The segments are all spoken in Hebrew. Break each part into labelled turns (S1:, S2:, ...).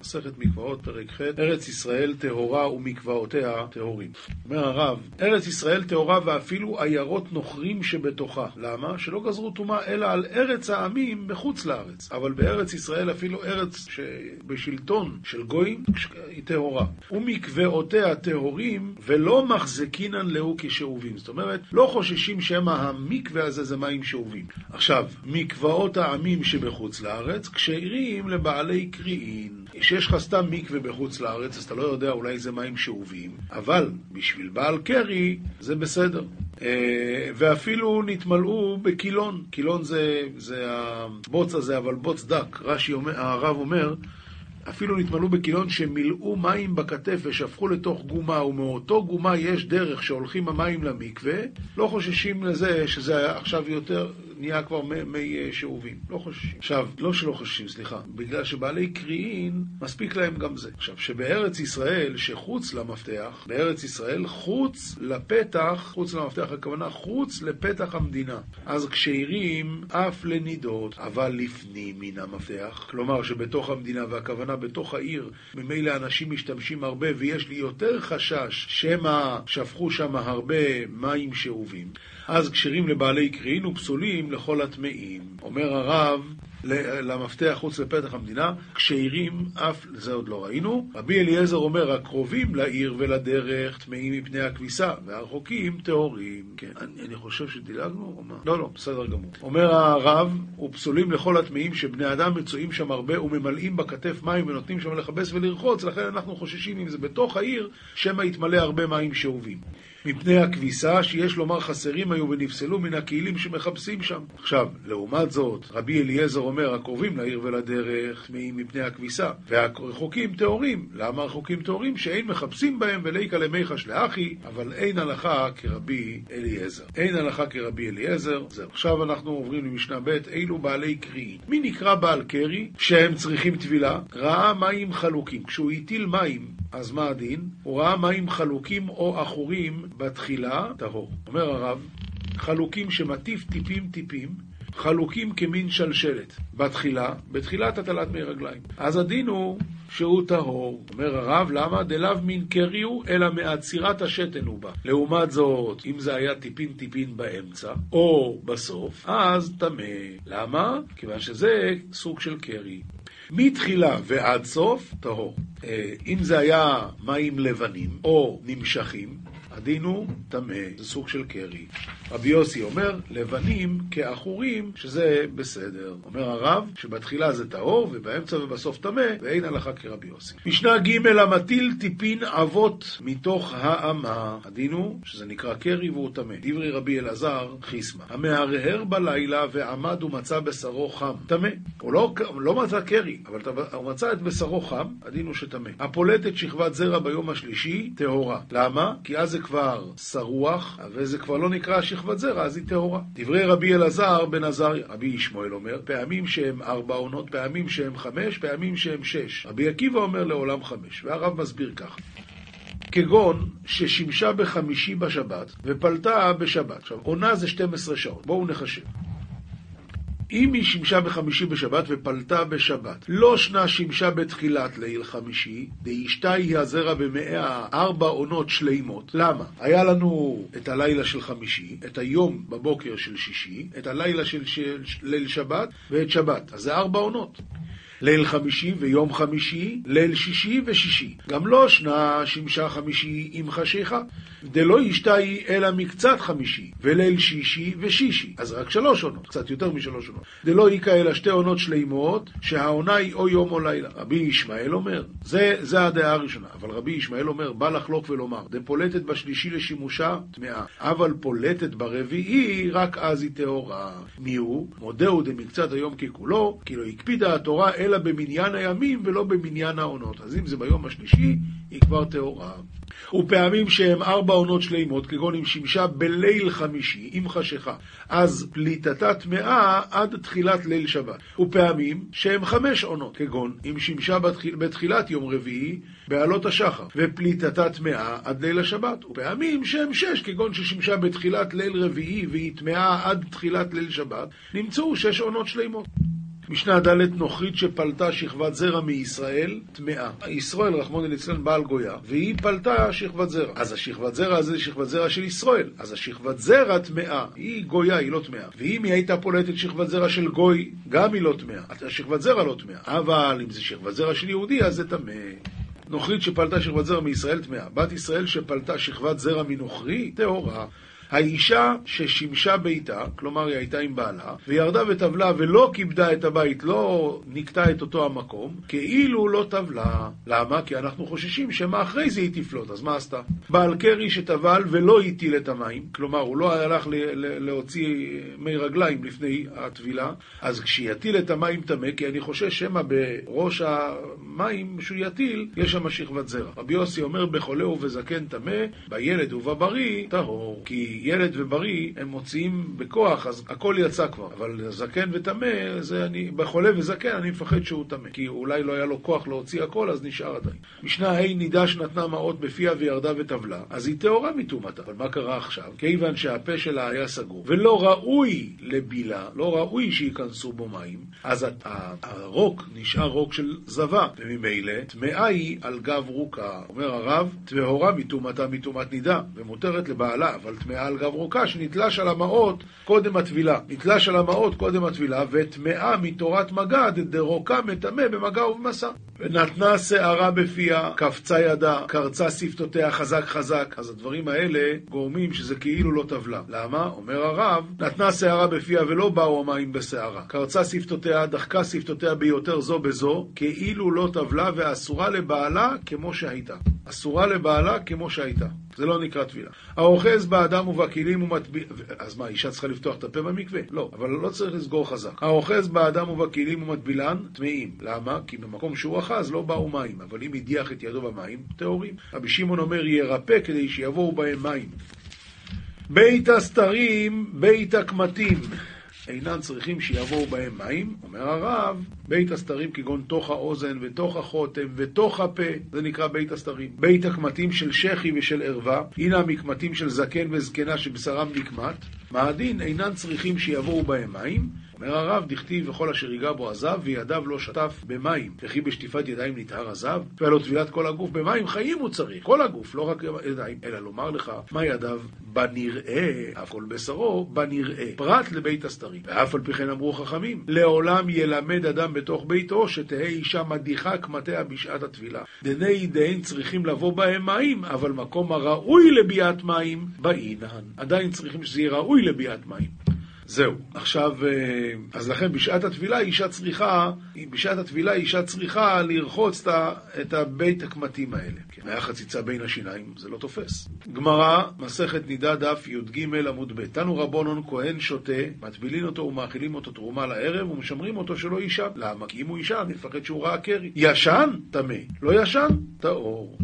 S1: מסכת מקוואות, פרק ח', ארץ ישראל טהורה ומקוואותיה טהורים. אומר הרב, ארץ ישראל טהורה ואפילו עיירות נוכרים שבתוכה. למה? שלא גזרו טומאה אלא על ארץ העמים בחוץ לארץ. אבל בארץ ישראל אפילו ארץ שבשלטון של גויים היא טהורה. ומקוואותיה טהורים ולא מחזקינן להו כשאובים. זאת אומרת, לא חוששים שמא המקווה הזה זה מים שאובים. עכשיו, מקוואות העמים שבחוץ לארץ כשירים לבעלי קריאין. כשיש לך סתם מקווה בחוץ לארץ, אז אתה לא יודע, אולי זה מים שאובים, אבל בשביל בעל קרי זה בסדר. אה, ואפילו נתמלאו בקילון. קילון זה, זה הבוץ הזה, אבל בוץ דק. רש"י אומר, הרב אומר, אפילו נתמלאו בקילון שמילאו מים בכתף ושפכו לתוך גומה, ומאותו גומה יש דרך שהולכים המים למקווה, לא חוששים לזה שזה עכשיו יותר, נהיה כבר מי אה, שאובים. לא חוששים. עכשיו, לא שלא חוששים, סליחה, בגלל שבעלי קריאין, מספיק להם גם זה. עכשיו, שבארץ ישראל, שחוץ למפתח, בארץ ישראל, חוץ לפתח, חוץ למפתח, הכוונה חוץ לפתח המדינה. אז כשירים אף לנידות, אבל לפנים מן המפתח, כלומר שבתוך המדינה, והכוונה בתוך העיר, ממילא אנשים משתמשים הרבה, ויש לי יותר חשש שמא שפכו שם הרבה מים שאובים. אז כשרים לבעלי קריאין ופסולים לכל הטמאים. אומר הרב, למפתח חוץ לפתח המדינה, כשירים אף, זה עוד לא ראינו. רבי אליעזר אומר, הקרובים לעיר ולדרך טמאים מפני הכביסה, והרחוקים טהורים. כן, אני, אני חושב שדילגנו או מה? לא, לא, בסדר גמור. אומר הרב, ופסולים לכל הטמאים שבני אדם מצויים שם הרבה וממלאים בכתף מים ונותנים שם לכבס ולרחוץ, לכן אנחנו חוששים אם זה בתוך העיר, שמא יתמלא הרבה מים שאובים. מפני הכביסה, שיש לומר חסרים היו ונפסלו מן הכלים שמחפשים שם. עכשיו, לעומת זאת, רבי אליעזר אומר, הקרובים לעיר ולדרך מפני הכביסה, והרחוקים טהורים. למה הרחוקים טהורים? שאין מחפשים בהם וליקה למיחש לאחי, אבל אין הלכה כרבי אליעזר. אין הלכה כרבי אליעזר. זהו. עכשיו אנחנו עוברים למשנה ב', אילו בעלי קרי. מי נקרא בעל קרי? שהם צריכים טבילה? ראה מים חלוקים. כשהוא הטיל מים, אז מה הדין? הוא ראה מים חלוקים או עכורים בתחילה, טהור. אומר הרב, חלוקים שמטיף טיפים טיפים, חלוקים כמין שלשלת. בתחילה, בתחילת הטלת מי רגליים. אז הדין הוא שהוא טהור. אומר הרב, למה? דלאו מין קריו, אלא מעצירת השתן הוא בא. לעומת זאת, אם זה היה טיפין טיפין באמצע, או בסוף, אז טמא. למה? כיוון שזה סוג של קרי. מתחילה ועד סוף, טהור. אה, אם זה היה מים לבנים או נמשכים, הדין הוא טמא, זה סוג של קרי. רבי יוסי אומר, לבנים כעכורים, שזה בסדר. אומר הרב, שבתחילה זה טהור, ובאמצע ובסוף טמא, ואין הלכה כרבי יוסי. משנה ג' המטיל טיפין אבות מתוך האמה. הדין הוא שזה נקרא קרי והוא טמא. דברי רבי אלעזר, חיסמה. המהרהר בלילה ועמד ומצא בשרו חם. טמא. הוא לא, לא מצא קרי, אבל הוא מצא את בשרו חם, הדין הוא שטמא. הפולטת שכבת זרע ביום השלישי, טהורה. למה? כי אז זה כבר שרוח, וזה כבר לא נקרא שכבת זרע, אז היא טהורה. דברי רבי אלעזר בן עזריה, רבי ישמעאל אומר, פעמים שהם ארבע עונות, פעמים שהם חמש, פעמים שהם שש. רבי עקיבא אומר לעולם חמש, והרב מסביר כך. כגון ששימשה בחמישי בשבת ופלטה בשבת. עכשיו, עונה זה 12 שעות, בואו נחשב. אם היא שימשה בחמישי בשבת ופלטה בשבת, לא שנה שימשה בתחילת ליל חמישי, דאשתה היא הזרע במאה ארבע עונות שלימות. למה? היה לנו את הלילה של חמישי, את היום בבוקר של שישי, את הלילה של, של, של ליל שבת ואת שבת. אז זה ארבע עונות. ליל חמישי ויום חמישי, ליל שישי ושישי. גם לא שנה שימשה חמישי עם חשיכה. דלא ישתאי אלא מקצת חמישי, וליל שישי ושישי. אז רק שלוש עונות, קצת יותר משלוש עונות. דלא איכא אלא שתי עונות שלימות, שהעונה היא או יום או לילה. רבי ישמעאל אומר, זה, זה הדעה הראשונה, אבל רבי ישמעאל אומר, בא לחלוק ולומר, דפולטת בשלישי לשימושה, טמאה, אבל פולטת ברביעי, רק אז היא טהורה. מי הוא? מודהו דמקצת היום ככולו, כי לא הקפידה התורה אלא במניין הימים ולא במניין העונות. אז אם זה ביום השלישי, היא כבר טהורה. ופעמים שהם ארבע עונות שלימות, כגון אם שימשה בליל חמישי, עם חשיכה, אז פליטתה טמאה עד תחילת ליל שבת. ופעמים שהם חמש עונות, כגון אם שימשה בתחיל, בתחילת יום רביעי, בעלות השחר, ופליטתה טמאה עד ליל השבת. ופעמים שהם שש, כגון ששימשה בתחילת ליל רביעי והיא טמאה עד תחילת ליל שבת, נמצאו שש עונות שלימות. משנה ד' נוכרית שפלטה שכבת זרע מישראל, טמאה. ישראל, רחמון אליצלן, בעל גויה, והיא פלטה שכבת זרע. אז השכבת זרע הזה זה שכבת זרע של ישראל. אז השכבת זרע טמאה. היא גויה, היא לא טמאה. ואם היא הייתה פולטת שכבת זרע של גוי, גם היא לא טמאה. השכבת זרע לא טמאה. אבל אם זה שכבת זרע של יהודי, אז זה טמא. נוכרית שפלטה שכבת זרע מישראל טמאה. בת ישראל שפלטה שכבת זרע מנוכרי, טהורה. האישה ששימשה ביתה, כלומר היא הייתה עם בעלה, וירדה וטבלה ולא כיבדה את הבית, לא נקטה את אותו המקום, כאילו לא טבלה. למה? כי אנחנו חוששים שמה אחרי זה היא תפלוט, אז מה עשתה? בעל קרי שטבל ולא הטיל את המים, כלומר הוא לא הלך להוציא מי רגליים לפני הטבילה, אז כשיטיל את המים טמא, כי אני חושש שמא בראש המים שהוא יטיל, יש שם שכבת זרע. רבי יוסי אומר בחולה ובזקן טמא, בילד ובבריא טהור, כי ילד ובריא הם מוציאים בכוח, אז הכל יצא כבר. אבל זקן וטמא, זה אני, בחולה וזקן אני מפחד שהוא טמא. כי אולי לא היה לו כוח להוציא הכל, אז נשאר עדיין. משנה ה' נידש נתנה מעות בפיה וירדה וטבלה, אז היא טהורה מטומאתה. אבל מה קרה עכשיו? כיוון שהפה שלה היה סגור, ולא ראוי לבילה, לא ראוי שייכנסו בו מים, אז הרוק נשאר רוק של זבה, וממילא טמאה היא על גב רוקה. אומר הרב, טהורה מטומאתה מטומאת נידה, ומותרת לבעלה, אבל טמאה על גב רוקה שנתלש על המעות קודם הטבילה. נתלש על המעות קודם הטבילה, וטמאה מתורת מגד דרוקה מטמא במגע ובמסע. ונתנה שערה בפיה, קפצה ידה, קרצה שפתותיה חזק חזק. אז הדברים האלה גורמים שזה כאילו לא טבלה. למה? אומר הרב, נתנה שערה בפיה ולא באו המים בשערה. קרצה שפתותיה, דחקה שפתותיה ביותר זו בזו, כאילו לא טבלה ואסורה לבעלה כמו שהייתה. אסורה לבעלה כמו שהייתה. זה לא נקרא טבילה. האוחז באדם ובכלים ומטביע... אז מה, אישה צריכה לפתוח את הפה במקווה? לא, אבל לא צריך לסגור חזק. האוחז באדם ובכלים ומטבילן, טמאים. למה? כי במקום שהוא אחז לא באו מים, אבל אם הדיח את ידו במים, טהורים. רבי שמעון אומר, ירפא כדי שיבואו בהם מים. בית הסתרים, בית הקמטים. אינם צריכים שיבואו בהם מים, אומר הרב, בית הסתרים כגון תוך האוזן ותוך החותם ותוך הפה, זה נקרא בית הסתרים. בית הקמטים של שחי ושל ערווה, הנה המקמטים של זקן וזקנה שבשרם נקמט, מה הדין אינם צריכים שיבואו בהם מים, אומר הרב, דכתיב וכל אשר ייגע בו עזב, וידיו לא שטף במים. וכי בשטיפת ידיים נטהר עזב? והיה לו טבילת כל הגוף במים חיים הוא צריך, כל הגוף, לא רק ידיים, אלא לומר לך, מה ידיו בנראה, אף כל בשרו, בנראה. פרט לבית הסתרים. ואף על פי כן אמרו חכמים, לעולם ילמד אדם בתוך ביתו, שתהא אישה מדיחה קמטיה בשעת הטבילה. דני דהן צריכים לבוא בהם מים, אבל מקום הראוי לביאת מים, באינן. עדיין צריכים שזה יהיה ראוי לביאת מים. זהו. עכשיו, אה, אז לכן בשעת הטבילה אישה צריכה, בשעת הטבילה אישה צריכה לרחוץ את הבית הקמטים האלה. כי היה חציצה בין השיניים, זה לא תופס. גמרא, מסכת נידה דף י"ג עמוד ב' תנו רבונון כהן שותה, מטבילין אותו ומאכילים אותו תרומה לערב ומשמרים אותו שלא יישן. למה? כי אם הוא יישן, נפחד שהוא ראה קרי. ישן? טמא. לא ישן? טהור.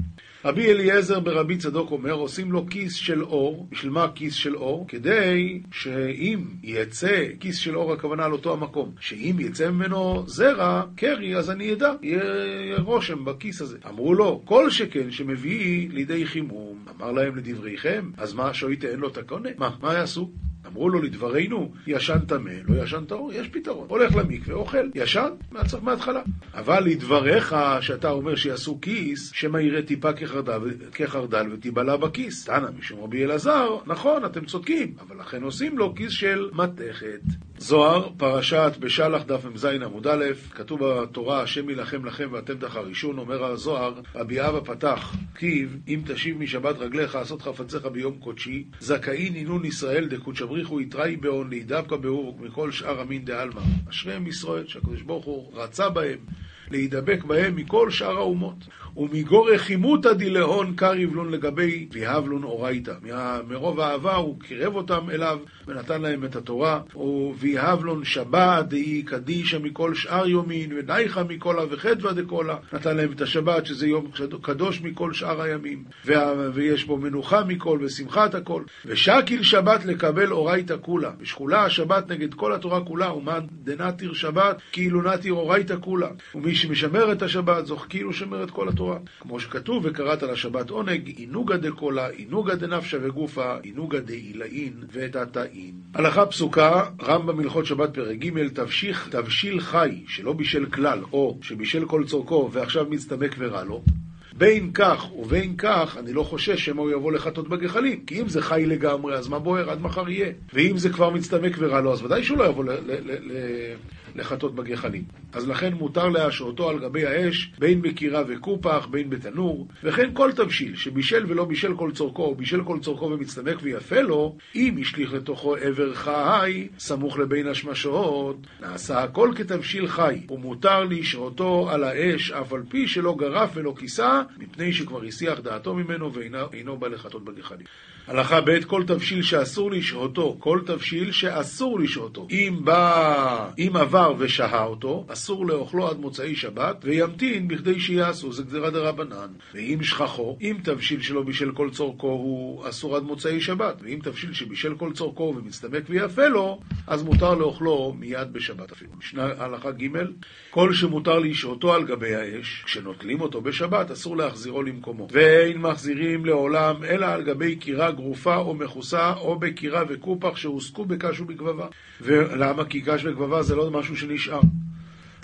S1: רבי אליעזר ברבי צדוק אומר, עושים לו כיס של אור. בשביל מה כיס של אור? כדי שאם יצא, כיס של אור הכוונה על אותו המקום, שאם יצא ממנו זרע, קרי, אז אני אדע, יהיה רושם בכיס הזה. אמרו לו, כל שכן שמביא לידי חימום. אמר להם לדבריכם, אז מה, שויטה לו את הקונה? מה, מה יעשו? אמרו לו לדברנו, ישן טמא, לא ישן טהור, יש פתרון. הולך למקווה, אוכל, ישן, מההתחלה. אבל לדבריך, שאתה אומר שיעשו כיס, שמא יראה טיפה כחרדל, כחרדל ותיבלע בכיס. תנא משום רבי אלעזר, נכון, אתם צודקים, אבל לכן עושים לו כיס של מתכת. זוהר, פרשת בשלח, דף מ"ז עמוד א', כתוב בתורה, השם יילחם לכם ואתם תחרישון, אומר הזוהר, רבי אבא פתח, כתיב, אם תשיב משבת רגליך לעשות חפציך ביום קודשי, זכאי נינון ישראל דקודשברי הבריחו יתראי בעוני, דווקא באור מכל שאר המין דעלמא. אשריהם ישראל, שהקדוש ברוך הוא רצה בהם, להידבק בהם מכל שאר האומות. ומגור רחימותא דילהון קריב לון לגבי ויהבלון אורייתא. מרוב האהבה הוא קירב אותם אליו ונתן להם את התורה. ויהבלון שבת דאי קדישא מכל שאר יומין מכל וחדווה דקולה. נתן להם את השבת שזה יום קדוש מכל שאר הימים. ויש בו מנוחה מכל ושמחת הכל. ושקיל שבת לקבל אורייתא כולה. ושכולה השבת נגד כל התורה כולה. ומאן דנתיר שבת כאילו נתיר אורייתא כולה. ומי שמשמר את השבת, זו כאילו שמר את כל התורה. כמו שכתוב, וקראת לשבת עונג, עינוגה דקולה, עינוגה דנפשה וגופה, עינוגה דעילאין ודתאין. הלכה פסוקה, רמב"ם הלכות שבת פרק ג', תבשיל חי, שלא בישל כלל, או שבישל כל צורכו ועכשיו מצטמק ורע לו. בין כך ובין כך, אני לא חושש שמא הוא יבוא לחטות בגחלים. כי אם זה חי לגמרי, אז מה בוער? עד מחר יהיה. ואם זה כבר מצטמק ורע לו, אז ודאי שהוא לא יבוא לחטות בגחלים. אז לכן מותר להשעותו על גבי האש, בין בקירה וקופח, בין בתנור, וכן כל תבשיל שבישל ולא בישל כל צורכו, או בישל כל צורכו ומצטמק ויפה לו, אם השליך לתוכו עבר חי, סמוך לבין השמשות, נעשה הכל כתבשיל חי, ומותר לשעותו על האש, אף על פי שלא גרף ולא כיסה, מפני שכבר הסיח דעתו ממנו ואינו בא לחטות בגחלים. הלכה ב' כל תבשיל שאסור לשהותו, כל תבשיל שאסור לשהותו. אם בא, אם עבר ושהה אותו, אסור לאוכלו עד מוצאי שבת, וימתין בכדי שיעשו, זה גזירה דרבנן. ואם שכחו, אם תבשיל שלא בישל כל צורכו הוא אסור עד מוצאי שבת, ואם תבשיל שבישל כל צורכו ומצטמק ויפה לו, אז מותר לאוכלו מיד בשבת אפילו. משנה הלכה ג' כל שמותר לשהותו על גבי האש, כשנוטלים אותו בשבת, אסור להחזירו למקומו. ואין מחזירים לעולם, אלא על גבי קירה גרופה או מכוסה, או בקירה וקופח שהוסקו בקש ובגבבה. ולמה? כי קש וגבבה זה לא משהו שנשאר.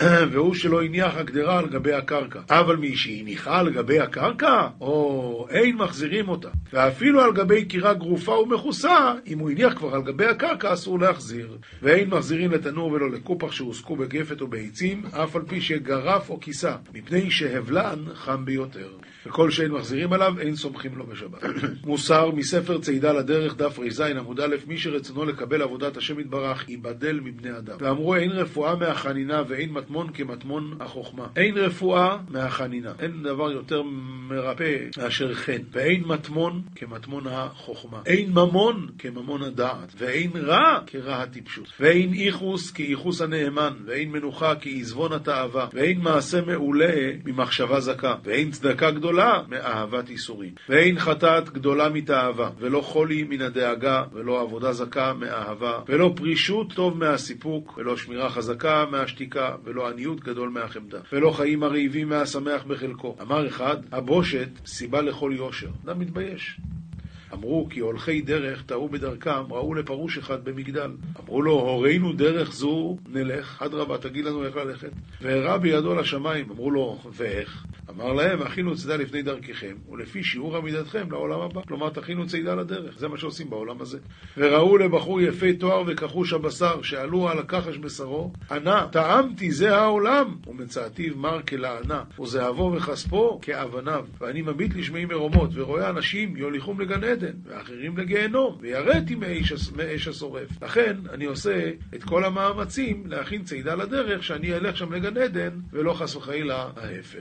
S1: והוא שלא הניח הגדרה על גבי הקרקע. אבל מי שהניחה על גבי הקרקע, או אין מחזירים אותה. ואפילו על גבי קירה גרופה ומכוסה, אם הוא הניח כבר על גבי הקרקע, אסור להחזיר. ואין מחזירים לתנור ולא לקופח שהוסקו בגפת או בעצים, אף על פי שגרף או כיסה, מפני שהבלן חם ביותר. וכל שאין מחזירים עליו, אין סומכים לו בשבת. מוסר מספר צידה לדרך, דף רז עמוד א', מי שרצונו לקבל עבודת השם יתברך, ייבדל מבני אדם. ואמרו, אין רפואה מהחנינה ואין מטמון כמטמון החוכמה. אין רפואה מהחנינה. אין דבר יותר מרפא מאשר חן. ואין מטמון כמטמון החוכמה. אין ממון כממון הדעת. ואין רע כרע הטיפשות. ואין איכוס כאיכוס הנאמן. ואין מנוחה כעזבון התאווה. ואין מעשה מעולה ממחשבה זכה. ואין צדקה גדולה מאהבת ייסורים. ואין חטאת גדולה מתאווה, ולא חולי מן הדאגה, ולא עבודה זכה מאהבה, ולא פרישות טוב מהסיפוק, ולא שמירה חזקה מהשתיקה, ולא עניות גדול מהחמדה, ולא חיים הרעיבים מהשמח בחלקו. אמר אחד, הבושת סיבה לכל יושר. אדם מתבייש. אמרו כי הולכי דרך טעו בדרכם, ראו לפרוש אחד במגדל. אמרו לו, הורינו דרך זו נלך, אדרבה, תגיד לנו איך ללכת. והראה בידו לשמיים, אמרו לו, ואיך? אמר להם, הכינו צידה לפני דרככם, ולפי שיעור עמידתכם לעולם הבא. כלומר, תכינו צידה לדרך, זה מה שעושים בעולם הזה. וראו לבחור יפה תואר וכחוש הבשר, שעלו על הכחש בשרו, ענה, טעמתי זה העולם, ומצאתיו מר כלענה, וזהבו וכספו כאבניו. ואני מביט לשמי מרומות, ורואה אנשים יוליכום לגן עדן. ואחרים לגיהנום, ויראתי מאש השורף. לכן אני עושה את כל המאמצים להכין צידה לדרך, שאני אלך שם לגן עדן, ולא חס וחלילה ההפך.